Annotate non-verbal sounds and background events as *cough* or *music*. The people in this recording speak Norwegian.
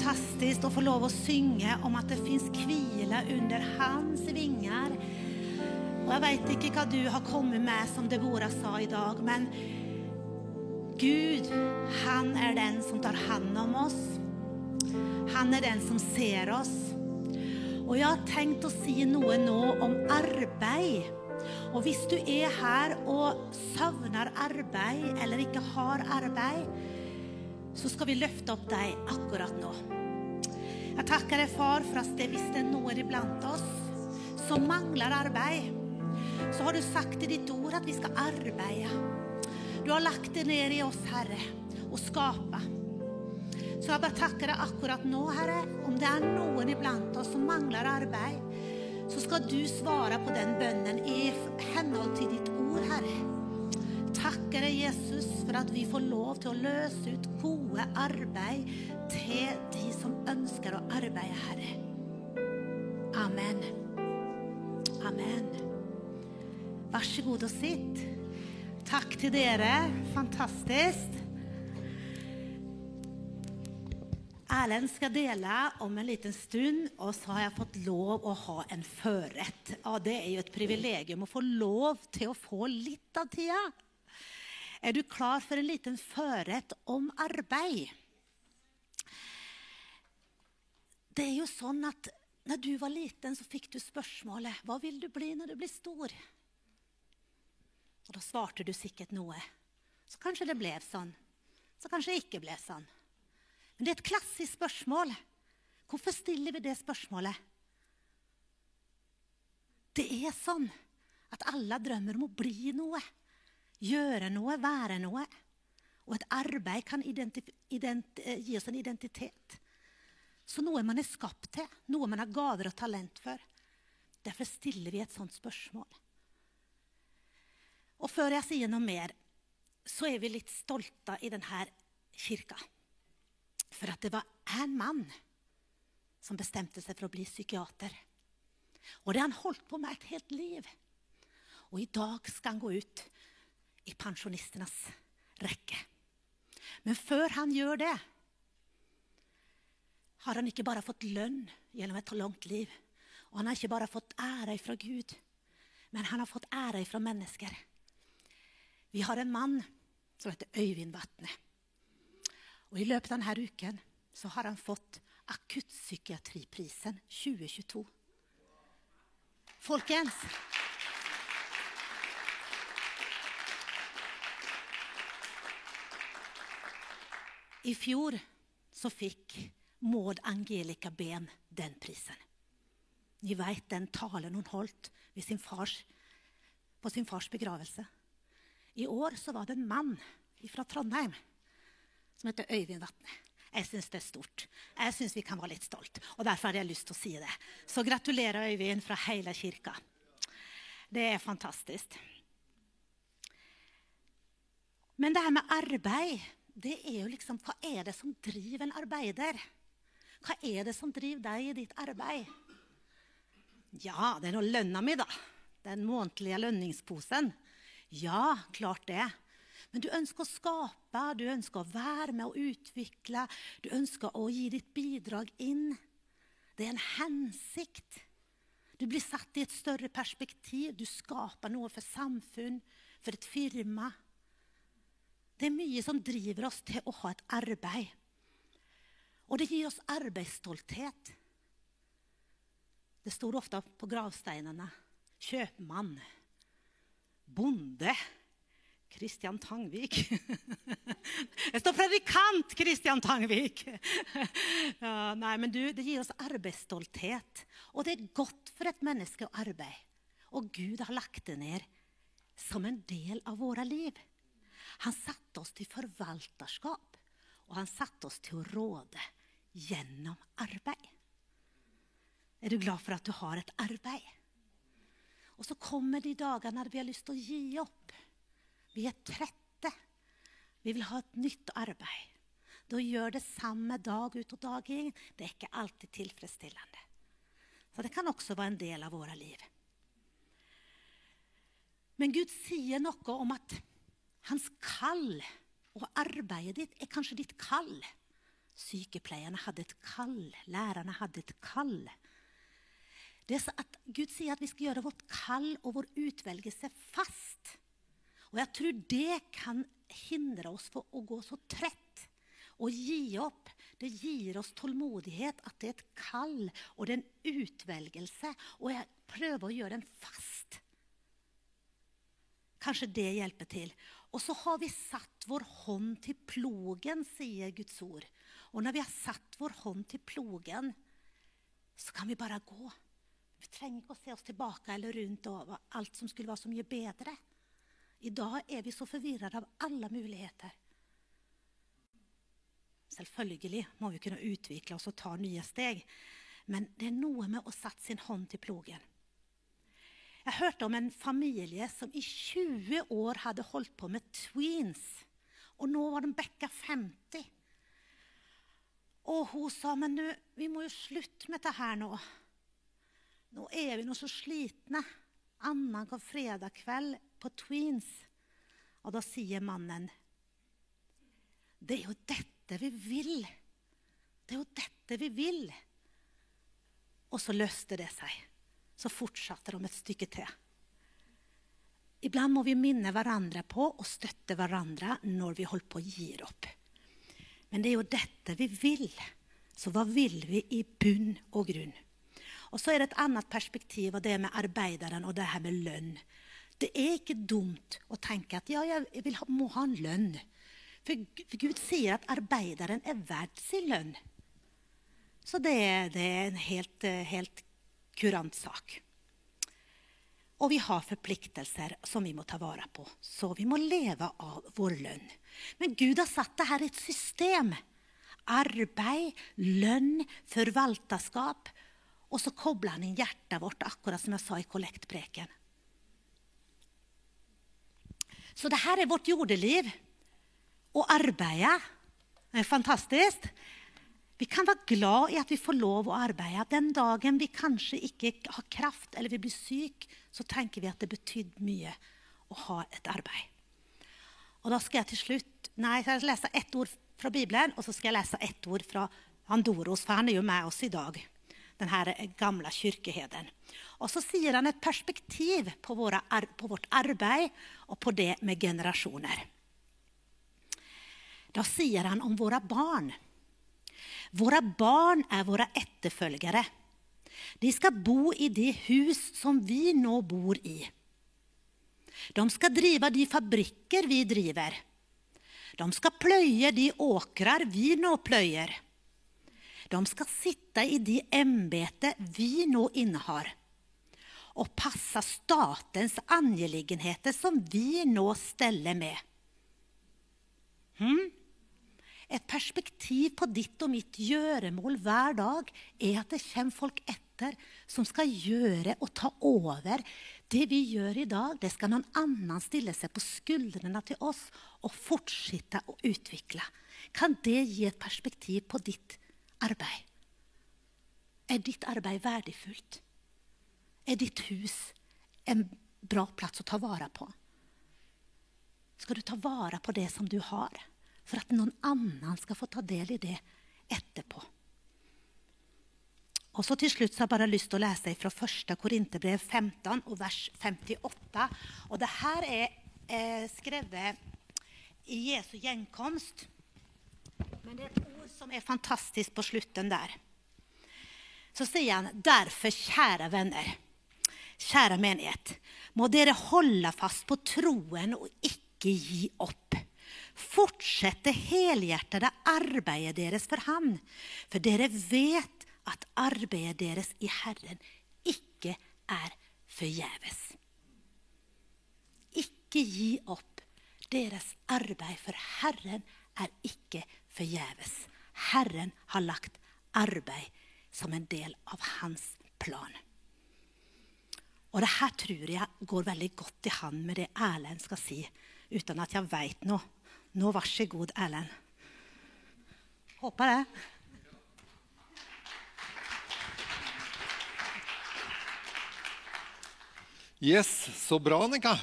fantastiskt att få lov att synge om att det finns kvila under hans vingar. Och jag vet inte vad du har kommit med som Deborah sa idag, men Gud, han är den som tar hand om oss. Han är den som ser oss. Og jeg har tenkt å si noe nå om arbeid. Og hvis du er her og savner arbeid eller ikke har arbeid, så skal vi løfte opp deg akkurat nå. Jeg takker deg, far, for at hvis det er noen iblant oss som mangler arbeid, så har du sagt i ditt ord at vi skal arbeide. Du har lagt det ned i oss, Herre, og skape. Så jeg bare takker deg akkurat nå, Herre. Om det er noen iblant oss som mangler arbeid, så skal du svare på den bønnen i henhold til ditt ord, Herre. Takker deg, Jesus, for at vi får lov til å løse ut gode arbeid til de som ønsker å arbeide, Herre. Amen. Amen. Vær så god og sitt. Takk til dere. Fantastisk. Erlend skal dele om en liten stund, og så har jeg fått lov å ha en førrett. Og det er jo et privilegium å få lov til å få litt av tida. Er du klar for en liten førrett om arbeid? Det er jo sånn at når du var liten, så fikk du spørsmålet 'Hva vil du bli når du blir stor?' Og da svarte du sikkert noe. Så kanskje det ble sånn. Så kanskje det ikke ble sånn. Men det er et klassisk spørsmål. Hvorfor stiller vi det spørsmålet? Det er sånn at alle drømmer om å bli noe, gjøre noe, være noe. Og et arbeid kan gi oss en identitet. Så noe man er skapt til, noe man har gaver og talent for. Derfor stiller vi et sånt spørsmål. Og før jeg sier noe mer, så er vi litt stolte i denne kirka. For at det var en mann som bestemte seg for å bli psykiater. Og det har han holdt på med et helt liv. Og i dag skal han gå ut i pensjonistenes rekke. Men før han gjør det, har han ikke bare fått lønn gjennom et langt liv. Og han har ikke bare fått ære fra Gud, men han har fått ære fra mennesker. Vi har en mann som heter Øyvind Vatne. Og I løpet av denne uken så har han fått Akuttpsykiatriprisen 2022. Folkens I fjor så fikk Maud Angelica Ben den prisen. Ni vet den talen hun holdt sin fars, på sin fars begravelse. I år så var det en mann fra Trondheim som heter Øyvind Vatne. Jeg syns det er stort. Jeg syns vi kan være litt stolt. Og derfor hadde jeg lyst til å si det. Så gratulerer, Øyvind, fra hele kirka. Det er fantastisk. Men det her med arbeid, det er jo liksom Hva er det som driver en arbeider? Hva er det som driver deg i ditt arbeid? Ja, det er nå lønna mi, da. Den månedlige lønningsposen. Ja, klart det. Men du ønsker å skape, du ønsker å være med og utvikle. Du ønsker å gi ditt bidrag inn. Det er en hensikt. Du blir satt i et større perspektiv. Du skaper noe for samfunn, for et firma. Det er mye som driver oss til å ha et arbeid. Og det gir oss arbeidsstolthet. Det står ofte på gravsteinene 'kjøpmann', 'bonde'. Kristian Tangvik. *laughs* Det står predikant Kristian Tangvik! *laughs* Ja, nei, men du, Det gir oss arbeidsstolthet. Og det er godt for et menneske å arbeide. Og Gud har lagt det ned som en del av våre liv. Han satte oss til forvalterskap, og han satte oss til å råde gjennom arbeid. Er du glad for at du har et arbeid? Og så kommer de dagene når vi har lyst til å gi opp. Vi er trette. Vi vil ha et nytt arbeid. Da gjør det samme dag ut og dag inn. Det er ikke alltid tilfredsstillende. Så det kan også være en del av våre liv. Men Gud sier noe om at hans kall og arbeidet ditt er kanskje ditt kall. Sykepleierne hadde et kall. Lærerne hadde et kall. Det er så at Gud sier at vi skal gjøre vårt kall og vår utvelgelse fast. Og jeg tror det kan hindre oss for å gå så trett og gi opp. Det gir oss tålmodighet at det er et kall og det er en utvelgelse. Og jeg prøver å gjøre den fast. Kanskje det hjelper til. Og så har vi satt vår hånd til plogen, sier Guds ord. Og når vi har satt vår hånd til plogen, så kan vi bare gå. Vi trenger ikke å se oss tilbake eller rundt over alt som skulle være så mye bedre. I dag er vi så forvirret av alle muligheter. Selvfølgelig må vi kunne utvikle oss og ta nye steg, men det er noe med å sette sin hånd til plogen. Jeg hørte om en familie som i 20 år hadde holdt på med tweens. Og nå var de bekka 50. Og hun sa men du, vi må jo slutte med dette her nå. Nå er vi nå så slitne. Annenhver fredag kveld på tweens. Og da sier mannen Det er jo dette vi vil. Det er jo dette vi vil. Og så løste det seg. Så fortsatte de et stykke til. Iblant må vi minne hverandre på og støtte hverandre når vi holder på å gi opp. Men det er jo dette vi vil. Så hva vil vi i bunn og grunn? Og så er det et annet perspektiv, og det med arbeideren og det her med lønn. Det er ikke dumt å tenke at ja, jeg ha, må ha en lønn. For, for Gud sier at arbeideren er verdt sin lønn. Så det, det er en helt, helt kurant sak. Og vi har forpliktelser som vi må ta vare på. Så vi må leve av vår lønn. Men Gud har satt det her i et system. Arbeid, lønn, forvalterskap. Og så kobler han inn hjertet vårt, akkurat som jeg sa i kollektpreken. Så det her er vårt jordeliv. Og arbeidet er fantastisk. Vi kan være glad i at vi får lov å arbeide. Den dagen vi kanskje ikke har kraft eller vi blir syke, så tenker vi at det betydde mye å ha et arbeid. Og da skal jeg til slutt nei, jeg lese ett ord fra Bibelen, og så skal jeg lese ett ord fra Andoros, for han er jo med oss i dag. Denne gamle kirkeheden. Og så sier han et perspektiv på, våre, på vårt arbeid og på det med generasjoner. Da sier han om våre barn. Våre barn er våre etterfølgere. De skal bo i det hus som vi nå bor i. De skal drive de fabrikker vi driver. De skal pløye de åkrer vi nå pløyer. De skal sitte i de embeter vi nå innehar, og passe statens angeligheter som vi nå steller med. Hmm? Et perspektiv på ditt og mitt gjøremål hver dag er at det kommer folk etter som skal gjøre og ta over. Det vi gjør i dag, det skal noen annen stille seg på skuldrene til oss og fortsette å utvikle. Kan det gi et perspektiv på ditt arbeid? Er ditt arbeid verdifullt? Er ditt hus en bra plass å ta vare på? Skal du ta vare på det som du har? For at noen annen skal få ta del i det etterpå. Og så Til slutt så har jeg bare lyst til å lese fra 1. Korinterbrev 15, og vers 58. Og det her er eh, skrevet i Jesu gjenkomst. Men det er et ord som er fantastisk på slutten der. Så sier han derfor, kjære venner, kjære menighet, må dere holde fast på troen og ikke gi opp fortsette helhjertede arbeidet deres for Han. For dere vet at arbeidet deres i Herren ikke er forgjeves. Ikke gi opp. Deres arbeid for Herren er ikke forgjeves. Herren har lagt arbeid som en del av hans plan. Og det her tror jeg går veldig godt i hand med det Erlend skal si, uten at jeg veit noe. Nå, vær så god, Erlend. Håper det. Yes, så bra, Annika.